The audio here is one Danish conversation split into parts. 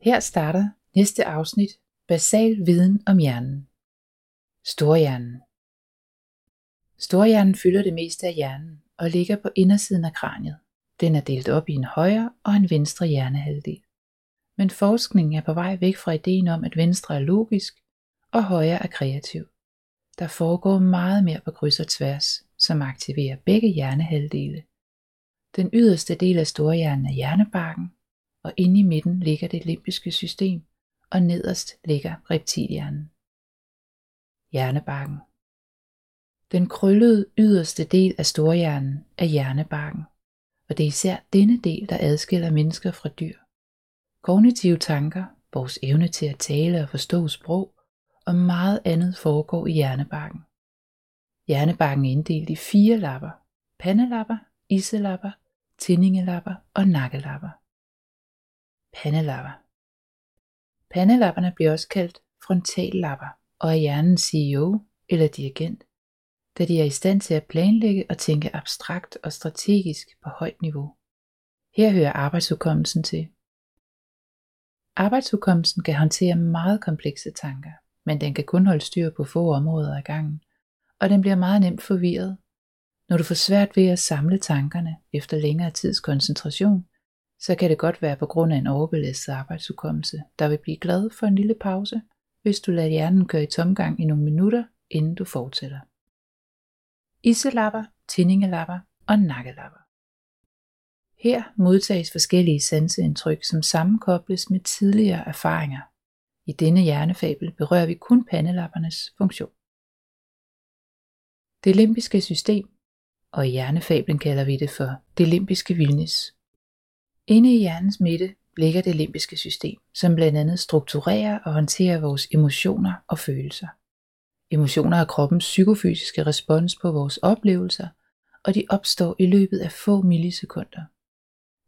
Her starter næste afsnit Basal viden om hjernen. Storhjernen. Storhjernen fylder det meste af hjernen og ligger på indersiden af kraniet. Den er delt op i en højre og en venstre hjernehalvdel. Men forskningen er på vej væk fra ideen om, at venstre er logisk og højre er kreativ. Der foregår meget mere på kryds og tværs, som aktiverer begge hjernehalvdele. Den yderste del af storhjernen er hjernebarken, og inde i midten ligger det limbiske system, og nederst ligger reptilhjernen. Hjernebarken. Den krøllede yderste del af storhjernen er hjernebarken, og det er især denne del, der adskiller mennesker fra dyr. Kognitive tanker, vores evne til at tale og forstå sprog, og meget andet foregår i hjernebarken. Hjernebarken er inddelt i fire lapper. Pandelapper, iselapper, tindingelapper og nakkelapper. Pandelapper. Pandelapperne bliver også kaldt frontallapper og er hjernens CEO eller dirigent, da de er i stand til at planlægge og tænke abstrakt og strategisk på højt niveau. Her hører arbejdshukommelsen til. Arbejdshukommelsen kan håndtere meget komplekse tanker, men den kan kun holde styr på få områder ad gangen, og den bliver meget nemt forvirret. Når du får svært ved at samle tankerne efter længere tids koncentration, så kan det godt være på grund af en overbelastet arbejdsudkommelse, der vil blive glad for en lille pause, hvis du lader hjernen køre i tomgang i nogle minutter, inden du fortsætter. Iselapper, tindingelapper og nakkelapper. Her modtages forskellige sanseindtryk, som sammenkobles med tidligere erfaringer. I denne hjernefabel berører vi kun pandelappernes funktion. Det limbiske system, og i hjernefablen kalder vi det for det limbiske vildnis. Inde i hjernens midte ligger det limbiske system, som blandt andet strukturerer og håndterer vores emotioner og følelser. Emotioner er kroppens psykofysiske respons på vores oplevelser, og de opstår i løbet af få millisekunder.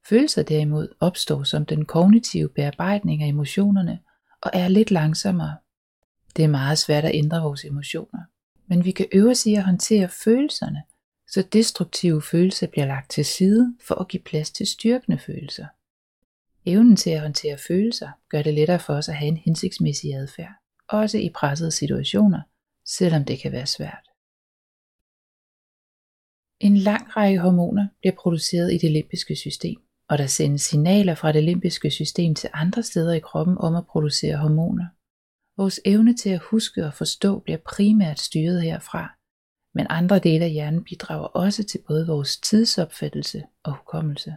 Følelser derimod opstår som den kognitive bearbejdning af emotionerne og er lidt langsommere. Det er meget svært at ændre vores emotioner, men vi kan øve os i at håndtere følelserne, så destruktive følelser bliver lagt til side for at give plads til styrkende følelser. Evnen til at håndtere følelser gør det lettere for os at have en hensigtsmæssig adfærd, også i pressede situationer, selvom det kan være svært. En lang række hormoner bliver produceret i det limbiske system, og der sendes signaler fra det limbiske system til andre steder i kroppen om at producere hormoner. Vores evne til at huske og forstå bliver primært styret herfra, men andre dele af hjernen bidrager også til både vores tidsopfattelse og hukommelse.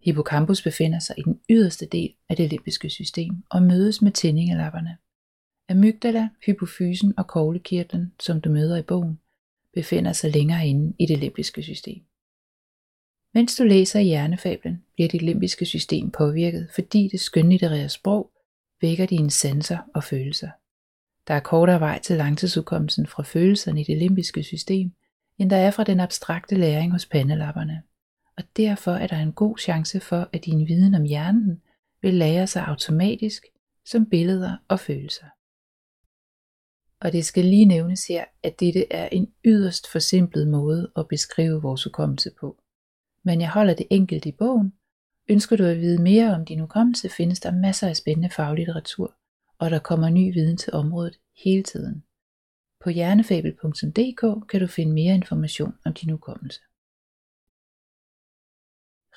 Hippocampus befinder sig i den yderste del af det limbiske system og mødes med tændingelapperne. Amygdala, hypofysen og koglekirtlen, som du møder i bogen, befinder sig længere inde i det limbiske system. Mens du læser hjernefablen, bliver dit limbiske system påvirket, fordi det skønlitterære sprog vækker dine sanser og følelser. Der er kortere vej til langtidsudkommelsen fra følelserne i det limbiske system, end der er fra den abstrakte læring hos pandelapperne. Og derfor er der en god chance for, at din viden om hjernen vil lære sig automatisk som billeder og følelser. Og det skal lige nævnes her, at dette er en yderst forsimplet måde at beskrive vores hukommelse på. Men jeg holder det enkelt i bogen. Ønsker du at vide mere om din hukommelse, findes der masser af spændende faglitteratur, og der kommer ny viden til området hele tiden. På hjernefabel.dk kan du finde mere information om din hukommelse.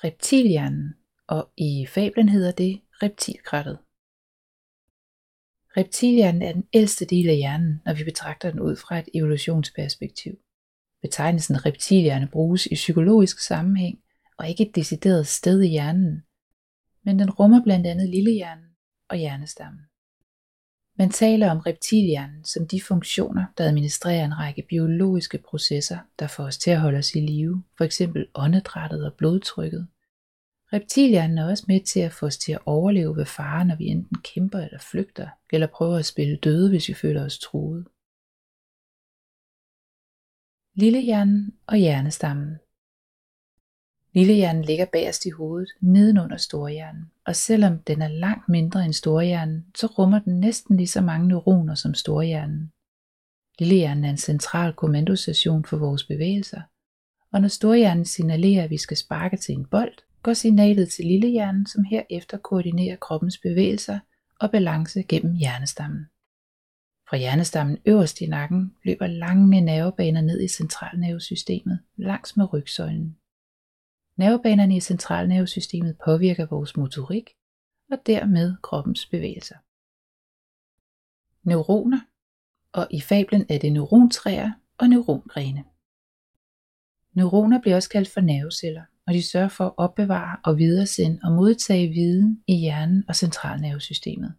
Reptilhjernen, og i fablen hedder det reptilkrattet. Reptilhjernen er den ældste del af hjernen, når vi betragter den ud fra et evolutionsperspektiv. Betegnelsen reptilhjerne bruges i psykologisk sammenhæng og ikke et decideret sted i hjernen, men den rummer blandt andet lillehjernen og hjernestammen. Man taler om reptilhjernen som de funktioner, der administrerer en række biologiske processer, der får os til at holde os i live, f.eks. åndedrættet og blodtrykket. Reptilhjernen er også med til at få os til at overleve ved fare, når vi enten kæmper eller flygter, eller prøver at spille døde, hvis vi føler os truet. Lillehjernen og hjernestammen Lillehjernen ligger bagerst i hovedet, nedenunder storhjernen, og selvom den er langt mindre end storhjernen, så rummer den næsten lige så mange neuroner som storhjernen. Lillehjernen er en central kommandostation for vores bevægelser, og når storhjernen signalerer, at vi skal sparke til en bold, går signalet til lillehjernen, som herefter koordinerer kroppens bevægelser og balance gennem hjernestammen. Fra hjernestammen øverst i nakken løber lange nervebaner ned i centralnervesystemet langs med rygsøjlen. Nervebanerne i centralnervesystemet påvirker vores motorik og dermed kroppens bevægelser. Neuroner, og i fablen er det neurontræer og neurongrene. Neuroner bliver også kaldt for nerveceller, og de sørger for at opbevare og videresende og modtage viden i hjernen og centralnervesystemet.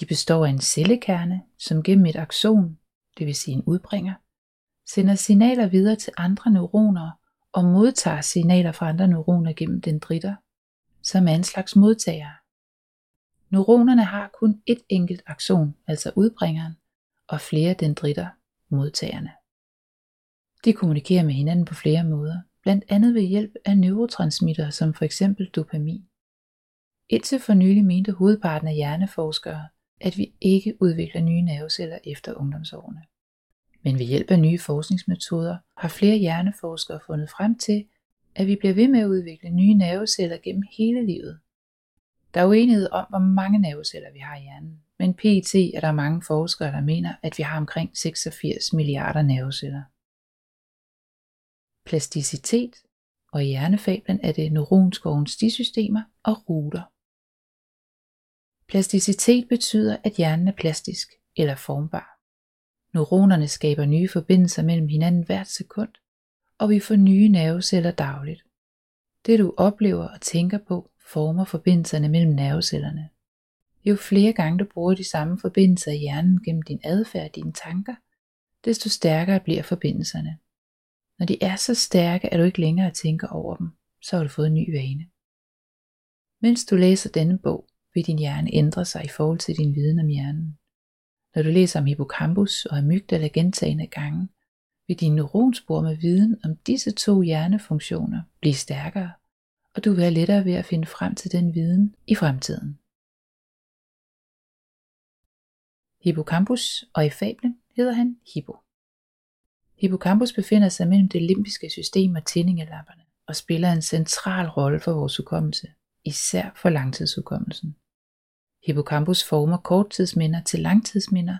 De består af en cellekerne, som gennem et akson, det vil sige en udbringer, sender signaler videre til andre neuroner og modtager signaler fra andre neuroner gennem dendritter, som er en slags modtagere. Neuronerne har kun et enkelt akson, altså udbringeren, og flere dendritter, modtagerne. De kommunikerer med hinanden på flere måder, blandt andet ved hjælp af neurotransmitter som for eksempel dopamin. Indtil for nylig mente hovedparten af hjerneforskere, at vi ikke udvikler nye nerveceller efter ungdomsårene. Men ved hjælp af nye forskningsmetoder har flere hjerneforskere fundet frem til, at vi bliver ved med at udvikle nye nerveceller gennem hele livet. Der er uenighed om, hvor mange nerveceller vi har i hjernen, men pt. er der mange forskere, der mener, at vi har omkring 86 milliarder nerveceller. Plasticitet og i hjernefablen er det neuronskovens stisystemer og ruter. Plasticitet betyder, at hjernen er plastisk eller formbar. Neuronerne skaber nye forbindelser mellem hinanden hvert sekund, og vi får nye nerveceller dagligt. Det du oplever og tænker på, former forbindelserne mellem nervecellerne. Jo flere gange du bruger de samme forbindelser i hjernen gennem din adfærd og dine tanker, desto stærkere bliver forbindelserne. Når de er så stærke, at du ikke længere tænker over dem, så har du fået en ny vane. Mens du læser denne bog, vil din hjerne ændre sig i forhold til din viden om hjernen. Når du læser om hippocampus og amygdala gentagende gange, vil dine neuronspor med viden om disse to hjernefunktioner blive stærkere, og du vil have lettere ved at finde frem til den viden i fremtiden. Hippocampus, og i fablen hedder han Hippo. Hippocampus befinder sig mellem det limbiske system og tændingelapperne og spiller en central rolle for vores hukommelse, især for langtidshukommelsen. Hippocampus former korttidsminder til langtidsminder,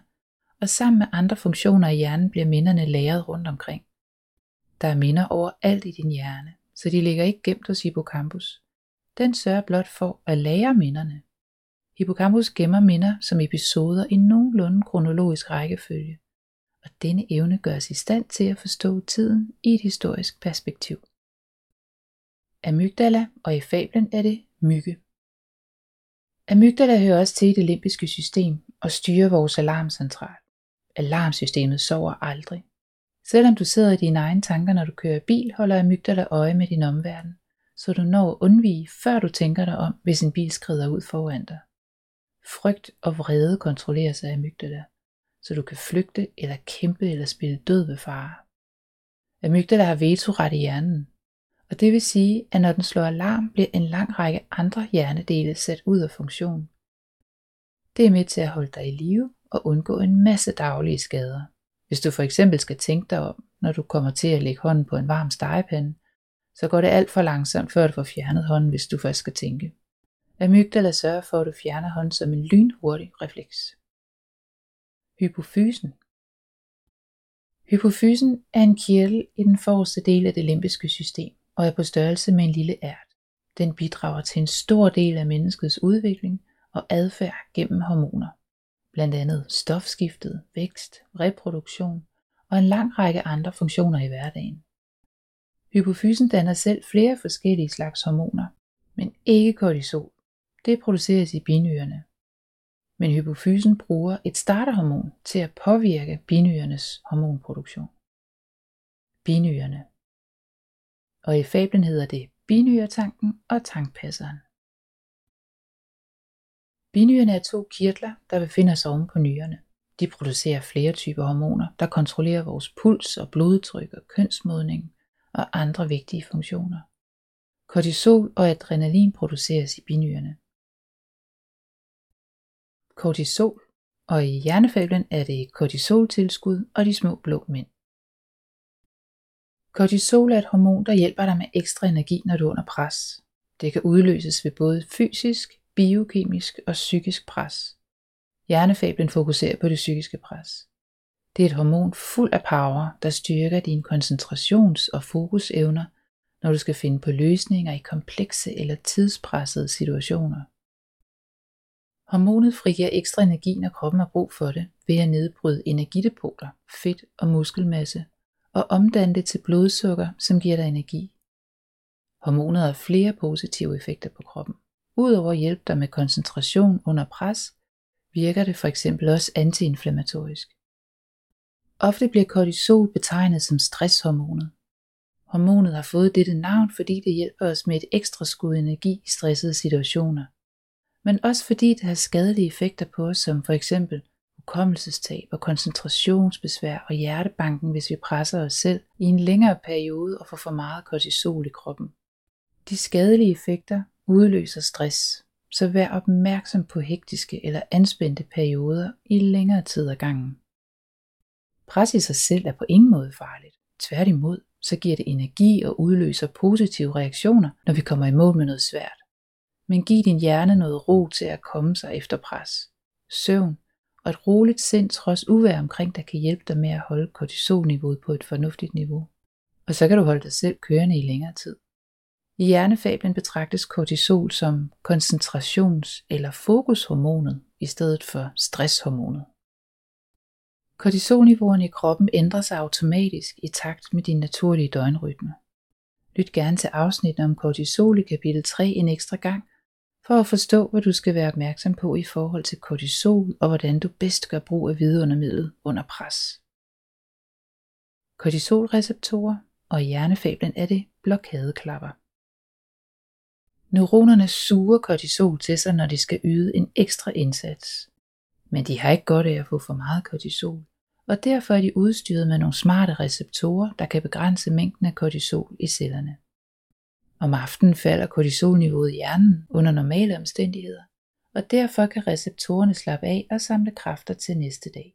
og sammen med andre funktioner i hjernen bliver minderne lagret rundt omkring. Der er minder overalt i din hjerne, så de ligger ikke gemt hos hippocampus. Den sørger blot for at lære minderne. Hippocampus gemmer minder som episoder i nogenlunde kronologisk rækkefølge, og denne evne gør os i stand til at forstå tiden i et historisk perspektiv. Amygdala, og i fablen er det mygge. Amygdala hører også til i det limbiske system og styrer vores alarmcentral. Alarmsystemet sover aldrig. Selvom du sidder i dine egne tanker, når du kører bil, holder amygdala øje med din omverden, så du når at undvige, før du tænker dig om, hvis en bil skrider ud foran dig. Frygt og vrede kontrolleres af amygdala, så du kan flygte eller kæmpe eller spille død ved fare. Amygdala har vetoret i hjernen, og det vil sige, at når den slår alarm, bliver en lang række andre hjernedele sat ud af funktion. Det er med til at holde dig i live og undgå en masse daglige skader. Hvis du for eksempel skal tænke dig om, når du kommer til at lægge hånden på en varm stegepande, så går det alt for langsomt, før du får fjernet hånden, hvis du først skal tænke. Amygdala sørger for, at du fjerner hånden som en lynhurtig refleks. Hypofysen Hypofysen er en kirtel i den forreste del af det limbiske system og er på størrelse med en lille ært. Den bidrager til en stor del af menneskets udvikling og adfærd gennem hormoner. Blandt andet stofskiftet, vækst, reproduktion og en lang række andre funktioner i hverdagen. Hypofysen danner selv flere forskellige slags hormoner, men ikke kortisol. Det produceres i binyrerne. Men hypofysen bruger et starterhormon til at påvirke binyrenes hormonproduktion. Binyrerne og i fablen hedder det binyretanken og tankpasseren. Binyrerne er to kirtler, der befinder sig oven på nyrerne. De producerer flere typer hormoner, der kontrollerer vores puls og blodtryk og kønsmodning og andre vigtige funktioner. Kortisol og adrenalin produceres i binyrerne. Kortisol, og i hjernefablen er det kortisoltilskud og de små blå mænd. Kortisol er et hormon, der hjælper dig med ekstra energi, når du er under pres. Det kan udløses ved både fysisk, biokemisk og psykisk pres. Hjernefablen fokuserer på det psykiske pres. Det er et hormon fuld af power, der styrker dine koncentrations- og fokusevner, når du skal finde på løsninger i komplekse eller tidspressede situationer. Hormonet frigiver ekstra energi, når kroppen har brug for det, ved at nedbryde energidepoter, fedt og muskelmasse, og omdanne det til blodsukker, som giver dig energi. Hormonet har flere positive effekter på kroppen. Udover at hjælpe dig med koncentration under pres, virker det for eksempel også antiinflammatorisk. Ofte bliver kortisol betegnet som stresshormonet. Hormonet har fået dette navn, fordi det hjælper os med et ekstra skud energi i stressede situationer. Men også fordi det har skadelige effekter på os, som for eksempel hukommelsestab og koncentrationsbesvær og hjertebanken, hvis vi presser os selv i en længere periode og får for meget kortisol i kroppen. De skadelige effekter udløser stress, så vær opmærksom på hektiske eller anspændte perioder i længere tid ad gangen. Pres i sig selv er på ingen måde farligt. Tværtimod, så giver det energi og udløser positive reaktioner, når vi kommer i mål med noget svært. Men giv din hjerne noget ro til at komme sig efter pres. Søvn og et roligt sind trods uvær omkring dig kan hjælpe dig med at holde kortisolniveauet på et fornuftigt niveau. Og så kan du holde dig selv kørende i længere tid. I hjernefablen betragtes kortisol som koncentrations- eller fokushormonet i stedet for stresshormonet. Kortisolniveauerne i kroppen ændrer sig automatisk i takt med din naturlige døgnrytme. Lyt gerne til afsnittet om kortisol i kapitel 3 en ekstra gang, for at forstå, hvad du skal være opmærksom på i forhold til kortisol og hvordan du bedst gør brug af vidundermidlet under pres. Kortisolreceptorer og i hjernefablen er det blokadeklapper. Neuronerne suger kortisol til sig, når de skal yde en ekstra indsats. Men de har ikke godt af at få for meget kortisol, og derfor er de udstyret med nogle smarte receptorer, der kan begrænse mængden af kortisol i cellerne. Om aftenen falder kortisolniveauet i hjernen under normale omstændigheder, og derfor kan receptorerne slappe af og samle kræfter til næste dag.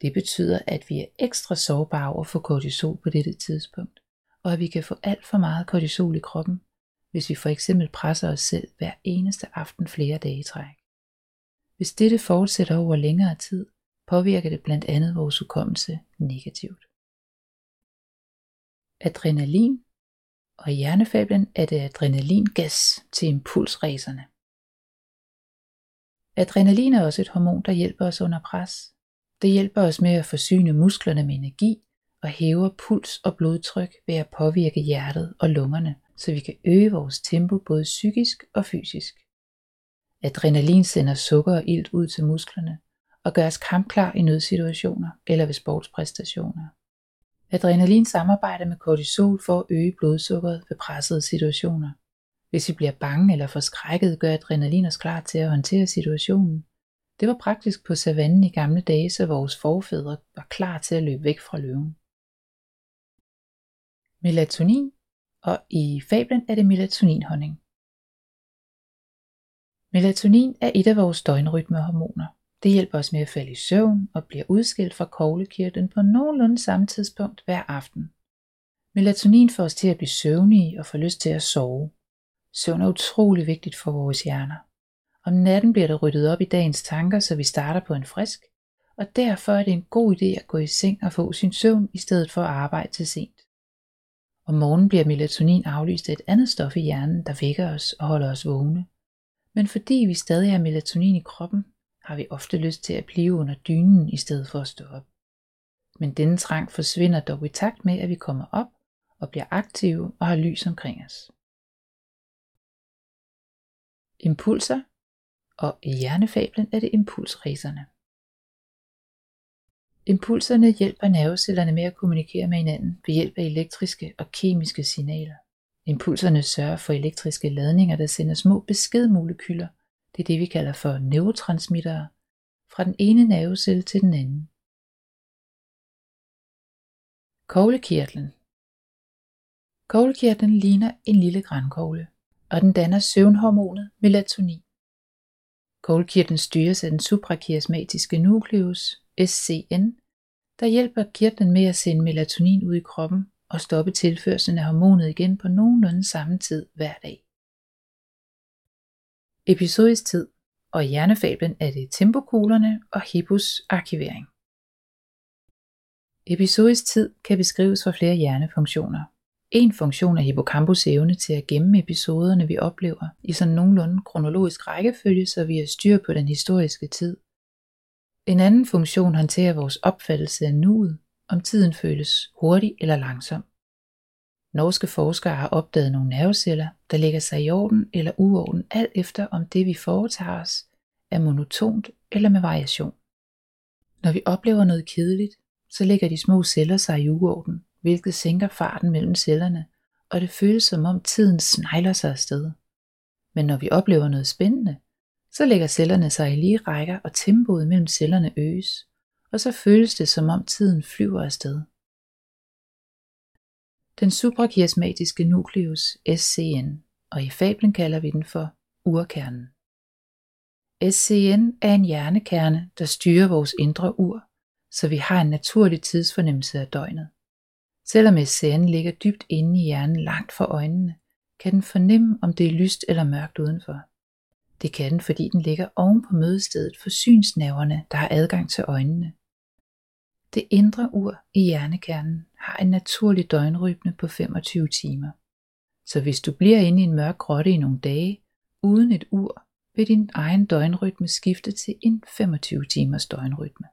Det betyder, at vi er ekstra sårbare over for kortisol på dette tidspunkt, og at vi kan få alt for meget kortisol i kroppen, hvis vi for eksempel presser os selv hver eneste aften flere dage i træk. Hvis dette fortsætter over længere tid, påvirker det blandt andet vores hukommelse negativt. Adrenalin og i hjernefablen er det adrenalingas til impulsræserne. Adrenalin er også et hormon, der hjælper os under pres. Det hjælper os med at forsyne musklerne med energi og hæver puls og blodtryk ved at påvirke hjertet og lungerne, så vi kan øge vores tempo både psykisk og fysisk. Adrenalin sender sukker og ilt ud til musklerne og gør os kampklar i nødsituationer eller ved sportspræstationer. Adrenalin samarbejder med kortisol for at øge blodsukkeret ved pressede situationer. Hvis vi bliver bange eller forskrækket, gør adrenalin os klar til at håndtere situationen. Det var praktisk på savannen i gamle dage, så vores forfædre var klar til at løbe væk fra løven. Melatonin, og i fablen er det melatoninhonning. Melatonin er et af vores døgnrytmehormoner. Det hjælper os med at falde i søvn og bliver udskilt fra koglekirtlen på nogenlunde samme tidspunkt hver aften. Melatonin får os til at blive søvnige og får lyst til at sove. Søvn er utrolig vigtigt for vores hjerner. Om natten bliver der ryddet op i dagens tanker, så vi starter på en frisk, og derfor er det en god idé at gå i seng og få sin søvn, i stedet for at arbejde til sent. Om morgenen bliver melatonin aflyst af et andet stof i hjernen, der vækker os og holder os vågne. Men fordi vi stadig har melatonin i kroppen, har vi ofte lyst til at blive under dynen i stedet for at stå op. Men denne trang forsvinder dog i takt med, at vi kommer op og bliver aktive og har lys omkring os. Impulser, og i hjernefablen er det impulsræserne. Impulserne hjælper nervecellerne med at kommunikere med hinanden ved hjælp af elektriske og kemiske signaler. Impulserne sørger for elektriske ladninger, der sender små beskedmolekyler det er det, vi kalder for neurotransmittere, fra den ene nervecelle til den anden. Koglekirtlen Koglekirtlen ligner en lille grænkogle, og den danner søvnhormonet melatonin. Koglekirtlen styres af den suprachiasmatiske nucleus, SCN, der hjælper kirtlen med at sende melatonin ud i kroppen og stoppe tilførslen af hormonet igen på nogenlunde samme tid hver dag episodisk tid, og i hjernefablen er det tempokuglerne og hippos arkivering. Episodisk tid kan beskrives for flere hjernefunktioner. En funktion er hippocampus evne til at gemme episoderne, vi oplever, i sådan nogenlunde kronologisk rækkefølge, så vi har styr på den historiske tid. En anden funktion håndterer vores opfattelse af nuet, om tiden føles hurtig eller langsom. Norske forskere har opdaget nogle nerveceller, der lægger sig i orden eller uorden, alt efter om det vi foretager os er monotont eller med variation. Når vi oplever noget kedeligt, så lægger de små celler sig i uorden, hvilket sænker farten mellem cellerne, og det føles som om tiden snegler sig afsted. Men når vi oplever noget spændende, så lægger cellerne sig i lige rækker, og tempoet mellem cellerne øges, og så føles det som om tiden flyver afsted. Den suprachiasmatiske nukleus SCN, og i fablen kalder vi den for urkernen. SCN er en hjernekerne, der styrer vores indre ur, så vi har en naturlig tidsfornemmelse af døgnet. Selvom SCN ligger dybt inde i hjernen langt fra øjnene, kan den fornemme, om det er lyst eller mørkt udenfor. Det kan den, fordi den ligger oven på mødestedet for synsnerverne, der har adgang til øjnene. Det indre ur i hjernekernen har en naturlig døgnrytme på 25 timer. Så hvis du bliver inde i en mørk grotte i nogle dage, uden et ur, vil din egen døgnrytme skifte til en 25 timers døgnrytme.